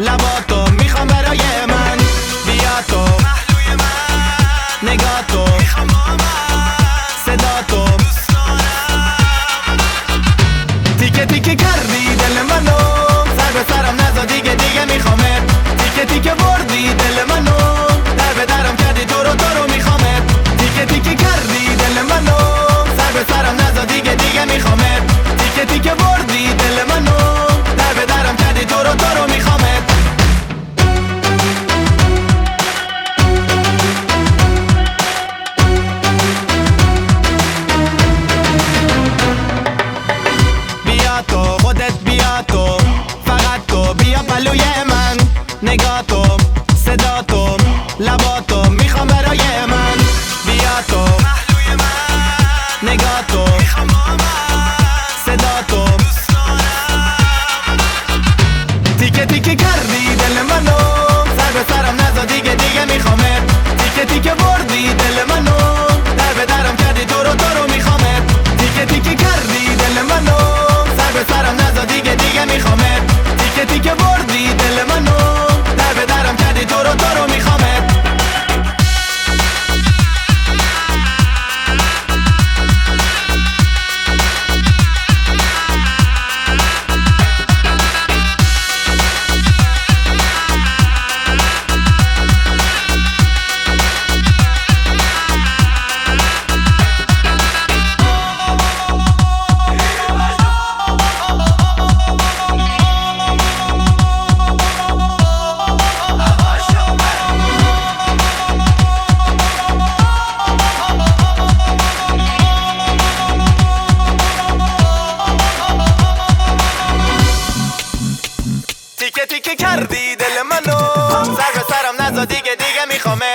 لبا تو می‌خوام برای من. بیا تو. محلوی من نگاه تو می‌خوام با من صدا تو دوست دارم تیکه تیکه کردی دل منو. سر به سرم نزا دیگه دیگه میخوامت تیکه تیکه بردی دل منو. در به درم کردی تو رو تو رو میخوامت تیکه تیکه کردی دل منو. سر به سرم نزا دیگه دیگه میخوامت تیکه تیکه نگاتم صداتم لباتم می‌خوام برای من بیا تو نگاتم. تیکه کردی دل منو. سر به سرم نزا دیگه دیگه میخوامه